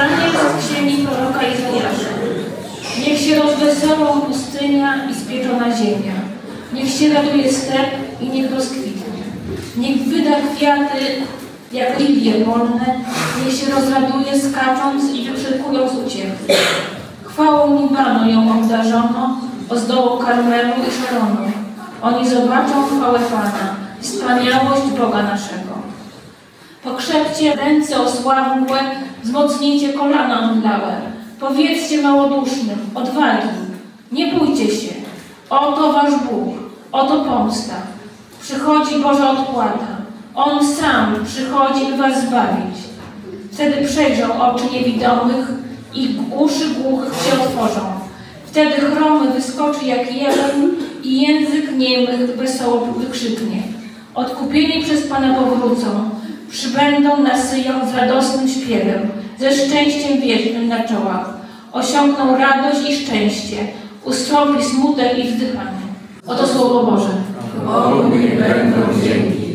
Czytanie z księgi proroka Izajasza. Niech się rozweselą pustynia i spieczona ziemia. Niech się raduje step i niech rozkwitnie. Niech wyda kwiaty jak lilie polne. Niech się rozraduje skacząc i wykrzykując uciechy. Chwałą Libanu ją obdarzono, ozdołą Karmelu i Szaronu. Oni zobaczą chwałę Pana, wspaniałość Boga naszego. Pokrzepcie ręce osłabłe, wzmocnijcie kolana omdlałe. Powiedzcie małodusznym, odwagi, nie bójcie się. Oto wasz Bóg, oto pomsta. Przychodzi Boża odpłata. On sam przychodzi, by was zbawić. Wtedy przejrzą oczy niewidomych i uszy głuchych się otworzą. Wtedy chromy wyskoczy jak jeleń i język niemych wesoło wykrzyknie. Odkupieni przez Pana powrócą, przybędą na Syjon z radosnym śpiewem, ze szczęściem wiecznym na czołach. Osiągną radość i szczęście, ustąpi smutek i wzdychanie. Oto Słowo Boże. Przybądź,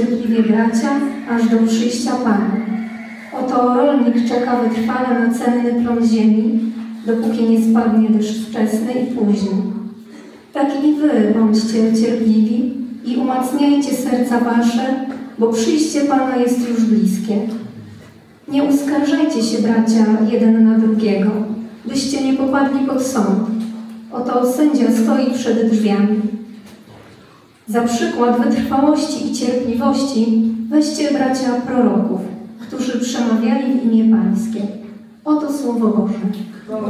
cierpliwie bracia, aż do przyjścia Pana. Oto rolnik czeka wytrwale na cenny plon ziemi, dopóki nie spadnie deszcz wczesny i późny. Tak i wy bądźcie cierpliwi i umacniajcie serca wasze, bo przyjście Pana jest już bliskie. Nie uskarżajcie się, bracia, jeden na drugiego, byście nie popadli pod sąd. Oto sędzia stoi przed drzwiami. Za przykład wytrwałości i cierpliwości weźcie bracia proroków, którzy przemawiali w imię Pańskie. Oto Słowo Boże. Duch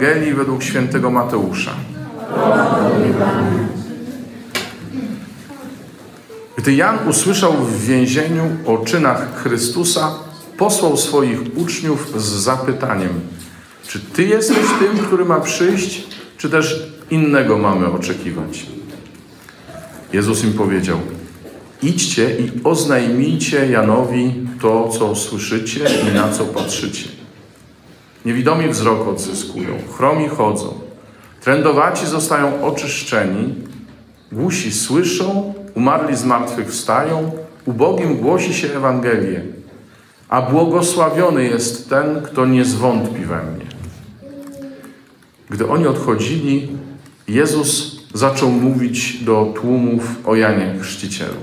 Ewangelii według świętego Mateusza. Gdy Jan usłyszał w więzieniu o czynach Chrystusa, posłał swoich uczniów z zapytaniem: Czy ty jesteś tym, który ma przyjść, czy też innego mamy oczekiwać? Jezus im powiedział: Idźcie i oznajmijcie Janowi to, co słyszycie i na co patrzycie. Niewidomi wzrok odzyskują, chromi chodzą, trędowaci zostają oczyszczeni, głusi słyszą, umarli z martwych wstają, ubogim głosi się Ewangelię, a błogosławiony jest ten, kto nie zwątpi we mnie. Gdy oni odchodzili, Jezus zaczął mówić do tłumów o Janie Chrzcicielu.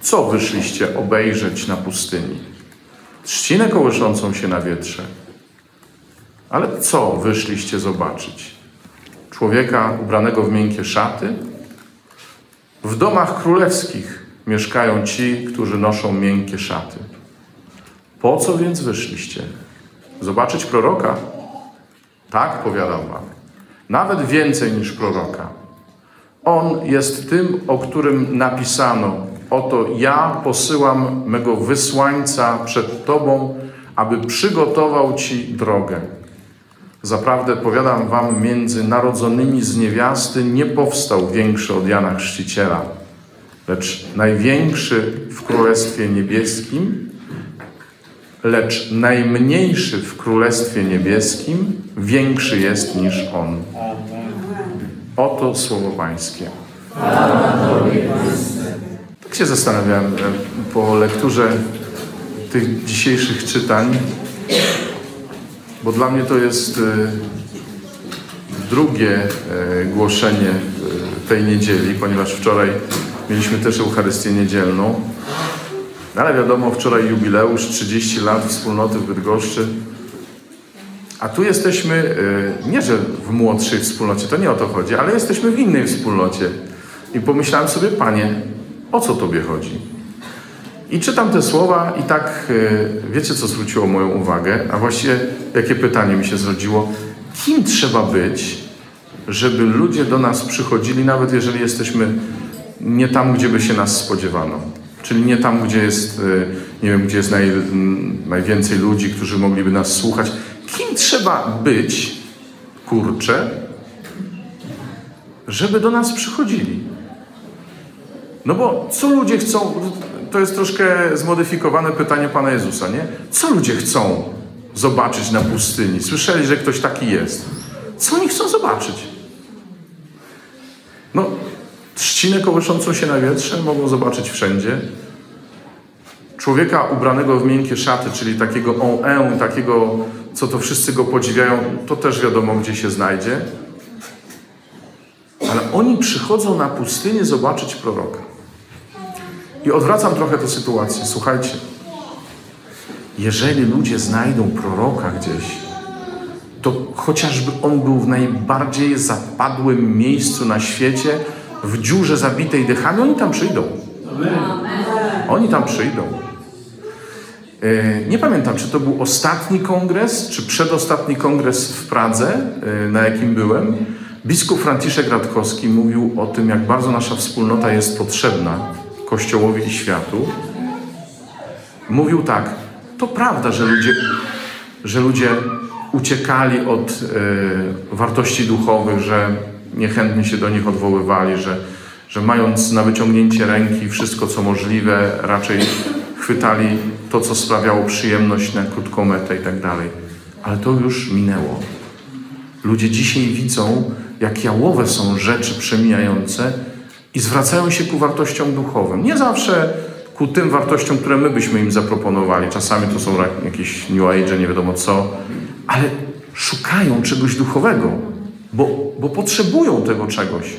Co wyszliście obejrzeć na pustyni? Trzcinę kołyszącą się na wietrze. Ale co wyszliście zobaczyć? Człowieka ubranego w miękkie szaty? W domach królewskich mieszkają ci, którzy noszą miękkie szaty. Po co więc wyszliście? Zobaczyć proroka? Tak, powiadam wam. Nawet więcej niż proroka. On jest tym, o którym napisano: Oto ja posyłam mego wysłańca przed tobą, aby przygotował ci drogę. Zaprawdę powiadam wam, między narodzonymi z niewiasty nie powstał większy od Jana Chrzciciela, lecz największy w Królestwie Niebieskim, lecz najmniejszy w Królestwie Niebieskim większy jest niż on. Oto słowo Pańskie. Tak się zastanawiałem e, po lekturze tych dzisiejszych czytań, bo dla mnie to jest e, drugie e, głoszenie e, tej niedzieli, ponieważ wczoraj mieliśmy też Eucharystię Niedzielną. No Ale wiadomo, wczoraj jubileusz, 30 lat wspólnoty w Bydgoszczy. A tu jesteśmy, nie że w młodszej wspólnocie, to nie o to chodzi, ale jesteśmy w innej wspólnocie. I pomyślałem sobie, Panie, o co Tobie chodzi? I czytam te słowa i tak, e, wiecie co zwróciło moją uwagę, a właściwie jakie pytanie mi się zrodziło. Kim trzeba być, żeby ludzie do nas przychodzili, nawet jeżeli jesteśmy nie tam, gdzie by się nas spodziewano? Czyli nie tam, gdzie jest, e, nie wiem, gdzie jest naj, m, najwięcej ludzi, którzy mogliby nas słuchać. Kim trzeba być, kurczę, żeby do nas przychodzili? No bo co ludzie chcą, to jest troszkę zmodyfikowane pytanie Pana Jezusa, nie? Co ludzie chcą zobaczyć na pustyni? Słyszeli, że ktoś taki jest. Co oni chcą zobaczyć? No, trzcinę kołyszącą się na wietrze mogą zobaczyć wszędzie. Człowieka ubranego w miękkie szaty, czyli takiego on en, takiego, co to wszyscy go podziwiają, to też wiadomo, gdzie się znajdzie. Ale oni przychodzą na pustynię zobaczyć proroka. I odwracam trochę tę sytuację. Słuchajcie, jeżeli ludzie znajdą proroka gdzieś, to chociażby on był w najbardziej zapadłym miejscu na świecie, w dziurze zabitej dechami, oni tam przyjdą. Oni tam przyjdą. E, Nie pamiętam, czy to był ostatni kongres, czy przedostatni kongres w Pradze, e, na jakim byłem. Biskup Franciszek Radkowski mówił o tym, jak bardzo nasza wspólnota jest potrzebna Kościołowi i światu. Mówił tak, to prawda, że ludzie, że ludzie uciekali od e, wartości duchowych, że niechętnie się do nich odwoływali, że, że mając na wyciągnięcie ręki wszystko, co możliwe, raczej chwytali to, co sprawiało przyjemność na krótką metę i tak dalej. Ale to już minęło. Ludzie dzisiaj widzą, jak jałowe są rzeczy przemijające i zwracają się ku wartościom duchowym. Nie zawsze ku tym wartościom, które my byśmy im zaproponowali. Czasami to są jakieś New Age, nie wiadomo co, ale szukają czegoś duchowego, bo, bo potrzebują tego czegoś.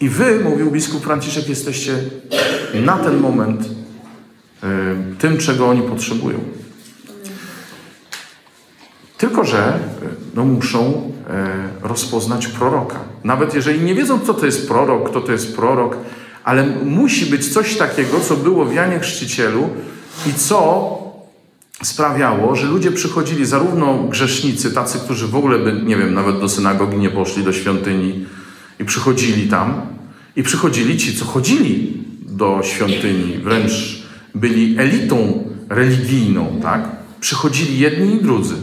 I wy, mówił biskup Franciszek, jesteście na ten moment y, tym, czego oni potrzebują. Tylko, że y, no, muszą e, rozpoznać proroka. Nawet jeżeli nie wiedzą, co to jest prorok, kto to jest prorok, ale musi być coś takiego, co było w Janie Chrzcicielu i co sprawiało, że ludzie przychodzili, zarówno grzesznicy, tacy, którzy w ogóle by, nie wiem, nawet do synagogi nie poszli, do świątyni i przychodzili tam, I przychodzili ci, co chodzili do świątyni, wręcz byli elitą religijną, tak? Przychodzili jedni i drudzy.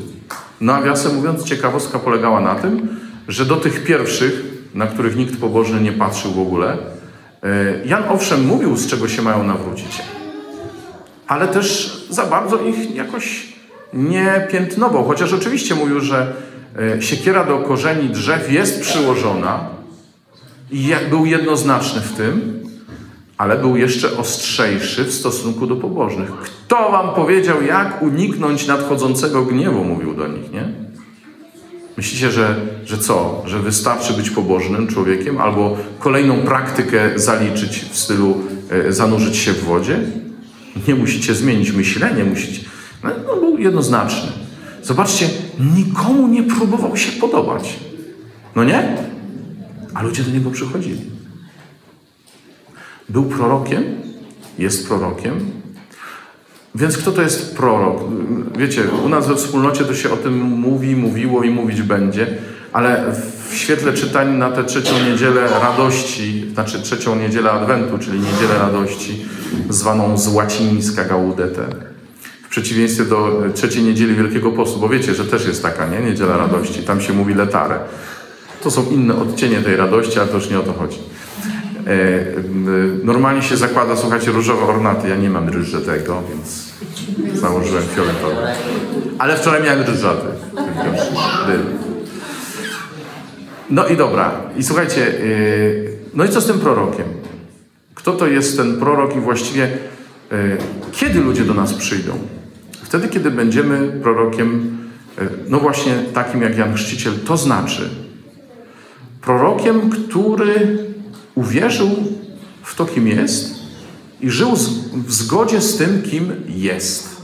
Nawiasem mówiąc, ciekawostka polegała na tym, że do tych pierwszych, na których nikt pobożny nie patrzył w ogóle, e, Jan owszem mówił, z czego się mają nawrócić, ale też za bardzo ich jakoś nie piętnował. Chociaż oczywiście mówił, że e, siekiera do korzeni drzew jest przyłożona i był jednoznaczny w tym, ale był jeszcze ostrzejszy w stosunku do pobożnych. Kto wam powiedział, jak uniknąć nadchodzącego gniewu, mówił do nich, nie? Myślicie, że, że co? Że wystarczy być pobożnym człowiekiem albo kolejną praktykę zaliczyć w stylu e, zanurzyć się w wodzie? Nie musicie zmienić myślenie, musicie. No, no, był jednoznaczny. Zobaczcie, nikomu nie próbował się podobać. No nie? A ludzie do niego przychodzili. Był prorokiem, jest prorokiem. Więc kto to jest prorok? Wiecie, u nas we wspólnocie to się o tym mówi, mówiło i mówić będzie, ale w świetle czytań na tę trzecią niedzielę radości, znaczy trzecią niedzielę Adwentu, czyli niedzielę radości, zwaną z łacińska gaudete, w przeciwieństwie do trzeciej niedzieli Wielkiego Postu, bo wiecie, że też jest taka, nie? Niedziela radości, tam się mówi letare. To są inne odcienie tej radości, ale to już nie o to chodzi. E, e, Normalnie się zakłada, słuchajcie, różowe ornaty. Ja nie mam ryżowego, więc założyłem fioletowy. Ale wczoraj miałem ryżowy. No i dobra. I słuchajcie, e, no i co z tym prorokiem? Kto to jest ten prorok i właściwie e, kiedy ludzie do nas przyjdą? Wtedy, kiedy będziemy prorokiem, e, no właśnie takim jak Jan Chrzciciel, to znaczy prorokiem, który uwierzył w to, kim jest i żył w zgodzie z tym, kim jest.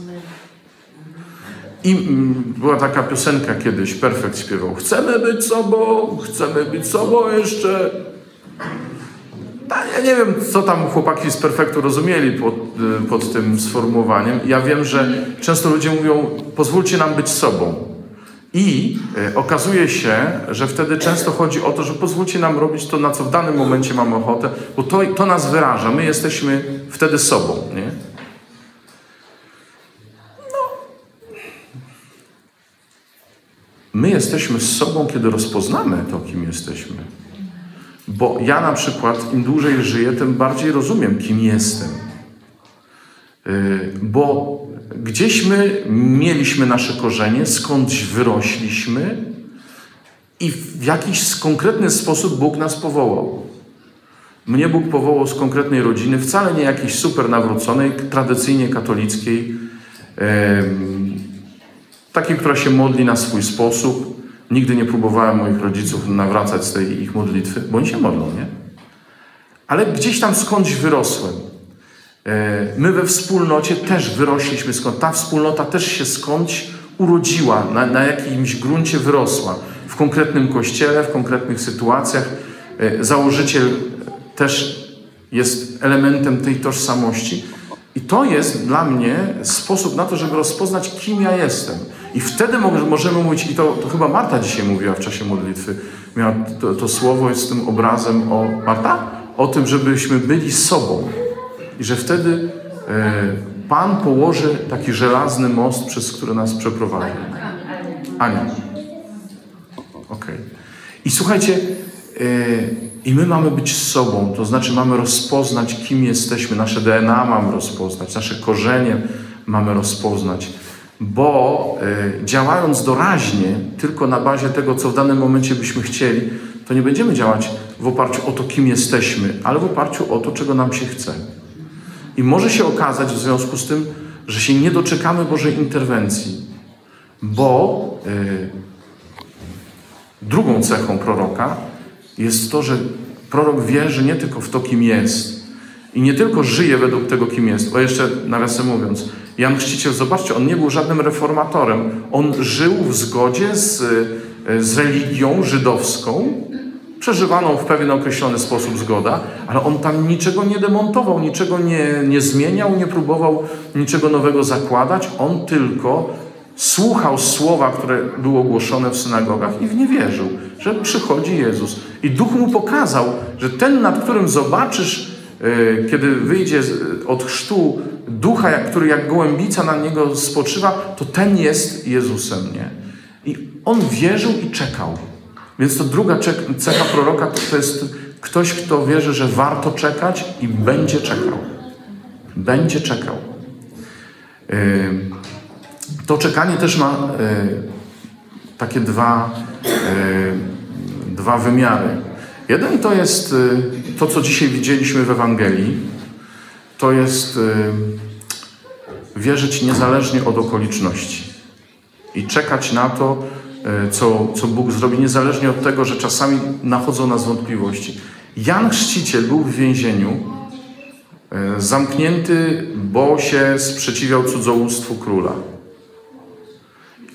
I mm, była taka piosenka kiedyś, Perfekt śpiewał Chcemy być sobą, chcemy być sobą jeszcze. Ja nie wiem, co tam chłopaki z Perfektu rozumieli pod, y, pod tym sformułowaniem. Ja wiem, że często ludzie mówią, pozwólcie nam być sobą. I e, okazuje się, że wtedy często chodzi o to, że pozwólcie nam robić to, na co w danym momencie mamy ochotę, bo to, to nas wyraża. My jesteśmy wtedy sobą, nie? No. My jesteśmy sobą, kiedy rozpoznamy to, kim jesteśmy. Bo ja na przykład, im dłużej żyję, tym bardziej rozumiem, kim jestem. Yy, Bo gdzieś my mieliśmy nasze korzenie, skądś wyrośliśmy i w jakiś konkretny sposób Bóg nas powołał. Mnie Bóg powołał z konkretnej rodziny, wcale nie jakiejś super nawróconej, tradycyjnie katolickiej, em, takiej, która się modli na swój sposób. Nigdy nie próbowałem moich rodziców nawracać z tej ich modlitwy, bo oni się modlą, nie? Ale gdzieś tam skądś wyrosłem. E, My we wspólnocie też wyrośliśmy skąd. Ta wspólnota też się skądś urodziła, na, na jakimś gruncie wyrosła. W konkretnym kościele, w konkretnych sytuacjach. E, Założyciel też jest elementem tej tożsamości. I to jest dla mnie sposób na to, żeby rozpoznać, kim ja jestem. I wtedy mo- możemy mówić, i to, to chyba Marta dzisiaj mówiła w czasie modlitwy, miała to, to słowo z tym obrazem o Marta? O tym, żebyśmy byli sobą. I że wtedy e, Pan położy taki żelazny most, przez który nas przeprowadzi. Ania. Okej. I słuchajcie, e, i my mamy być sobą, to znaczy mamy rozpoznać, kim jesteśmy, nasze DNA mamy rozpoznać, nasze korzenie mamy rozpoznać, bo e, działając doraźnie, tylko na bazie tego, co w danym momencie byśmy chcieli, to nie będziemy działać w oparciu o to, kim jesteśmy, ale w oparciu o to, czego nam się chce. I może się okazać w związku z tym, że się nie doczekamy Bożej interwencji, bo y, drugą cechą proroka jest to, że prorok wierzy nie tylko w to, kim jest i nie tylko żyje według tego, kim jest, bo jeszcze nawiasem mówiąc, Jan Chrzciciel, zobaczcie, on nie był żadnym reformatorem, on żył w zgodzie z, y, z religią żydowską, przeżywaną w pewien określony sposób zgoda, ale on tam niczego nie demontował, niczego nie, nie zmieniał, nie próbował niczego nowego zakładać. On tylko słuchał słowa, które było głoszone w synagogach i w nie wierzył, że przychodzi Jezus. I Duch mu pokazał, że ten, nad którym zobaczysz, e, kiedy wyjdzie od chrztu ducha, który jak gołębica na niego spoczywa, to ten jest Jezusem, nie? I on wierzył i czekał. Więc to druga cecha proroka to, to jest ktoś, kto wierzy, że warto czekać i będzie czekał. Będzie czekał. To czekanie też ma y, takie dwa, y, dwa wymiary. Jeden to jest y, to, co dzisiaj widzieliśmy w Ewangelii. To jest wierzyć niezależnie od okoliczności i czekać na to, co, co Bóg zrobi, niezależnie od tego, że czasami nachodzą nas wątpliwości. Jan Chrzciciel był w więzieniu, y, zamknięty, bo się sprzeciwiał cudzołóstwu króla.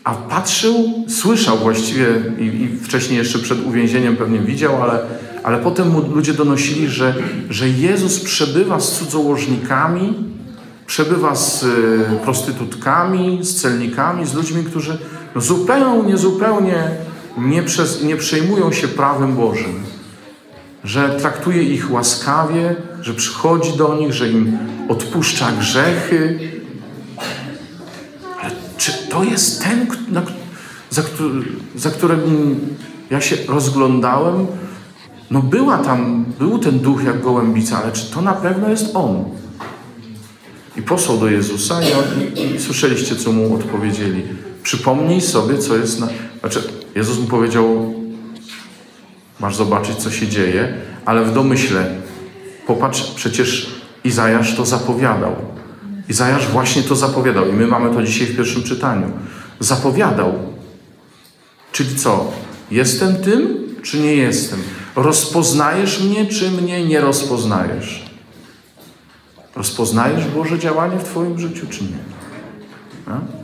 A patrzył, słyszał właściwie i, i wcześniej jeszcze przed uwięzieniem pewnie widział, ale, ale potem mu ludzie donosili, że, że Jezus przebywa z cudzołożnikami, przebywa z y, prostytutkami, z celnikami, z ludźmi, którzy zupełnie, zupełnie nie, przez, nie przejmują się prawem Bożym. Że traktuje ich łaskawie, że przychodzi do nich, że im odpuszcza grzechy, czy to jest ten, na, za, za którym ja się rozglądałem? No była tam, był ten duch jak gołębica, ale czy to na pewno jest on? I posłał do Jezusa i, on, i, i słyszeliście, co mu odpowiedzieli. Przypomnij sobie, co jest na... Znaczy, Jezus mu powiedział, masz zobaczyć, co się dzieje, ale w domyśle, popatrz, przecież Izajasz to zapowiadał. Izajasz właśnie to zapowiadał i my mamy to dzisiaj w pierwszym czytaniu. Zapowiadał. Czyli co? Jestem tym, czy nie jestem? Rozpoznajesz mnie, czy mnie nie rozpoznajesz? Rozpoznajesz Boże działanie w Twoim życiu, czy nie? A?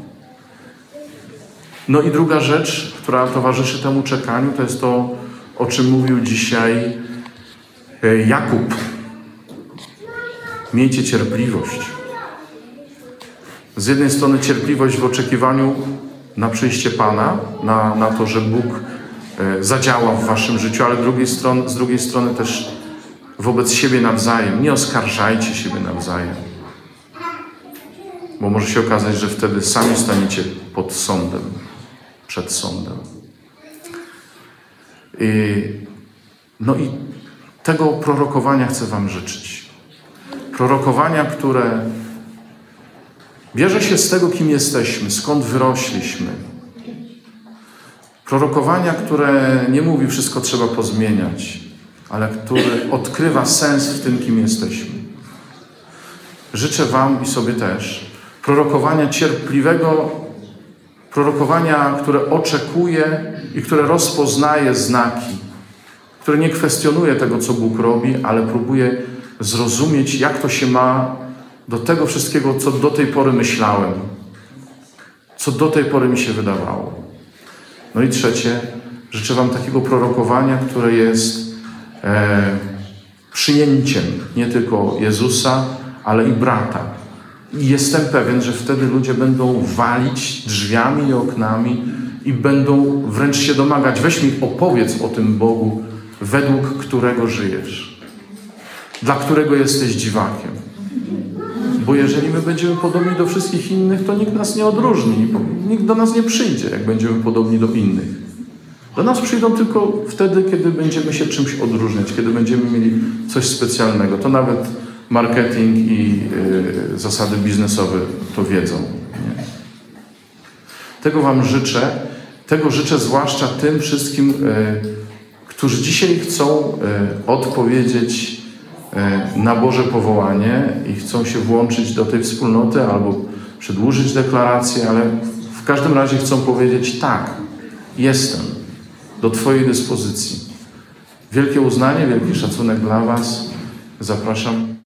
No i druga rzecz, która towarzyszy temu czekaniu, to jest to, o czym mówił dzisiaj e, Jakub. Miejcie cierpliwość. Z jednej strony cierpliwość w oczekiwaniu na przyjście Pana, na, na to, że Bóg e, zadziała w waszym życiu, ale drugiej strony, z drugiej strony też wobec siebie nawzajem. Nie oskarżajcie siebie nawzajem. Bo może się okazać, że wtedy sami staniecie pod sądem, przed sądem. No i tego prorokowania chcę Wam życzyć. Prorokowania, które bierze się z tego, kim jesteśmy, skąd wyrośliśmy. Prorokowania, które nie mówi, wszystko trzeba pozmieniać, ale które odkrywa sens w tym, kim jesteśmy. Życzę Wam i sobie też prorokowania cierpliwego, prorokowania, które oczekuje i które rozpoznaje znaki, które nie kwestionuje tego, co Bóg robi, ale próbuje zrozumieć, jak to się ma do tego wszystkiego, co do tej pory myślałem, co do tej pory mi się wydawało. No i trzecie, życzę Wam takiego prorokowania, które jest e, przyjęciem nie tylko Jezusa, ale i brata. Jestem pewien, że wtedy ludzie będą walić drzwiami i oknami i będą wręcz się domagać. Weź mi opowiedz o tym Bogu, według którego żyjesz, dla którego jesteś dziwakiem. Bo jeżeli my będziemy podobni do wszystkich innych, to nikt nas nie odróżni, nikt do nas nie przyjdzie, jak będziemy podobni do innych. Do nas przyjdą tylko wtedy, kiedy będziemy się czymś odróżniać, kiedy będziemy mieli coś specjalnego. To nawet marketing i y, zasady biznesowe to wiedzą. Nie? Tego Wam życzę. Tego życzę zwłaszcza tym wszystkim, y, którzy dzisiaj chcą y, odpowiedzieć na Boże powołanie i chcą się włączyć do tej wspólnoty albo przedłużyć deklarację, ale w każdym razie chcą powiedzieć tak, jestem do Twojej dyspozycji. Wielkie uznanie, wielki szacunek dla Was. Zapraszam.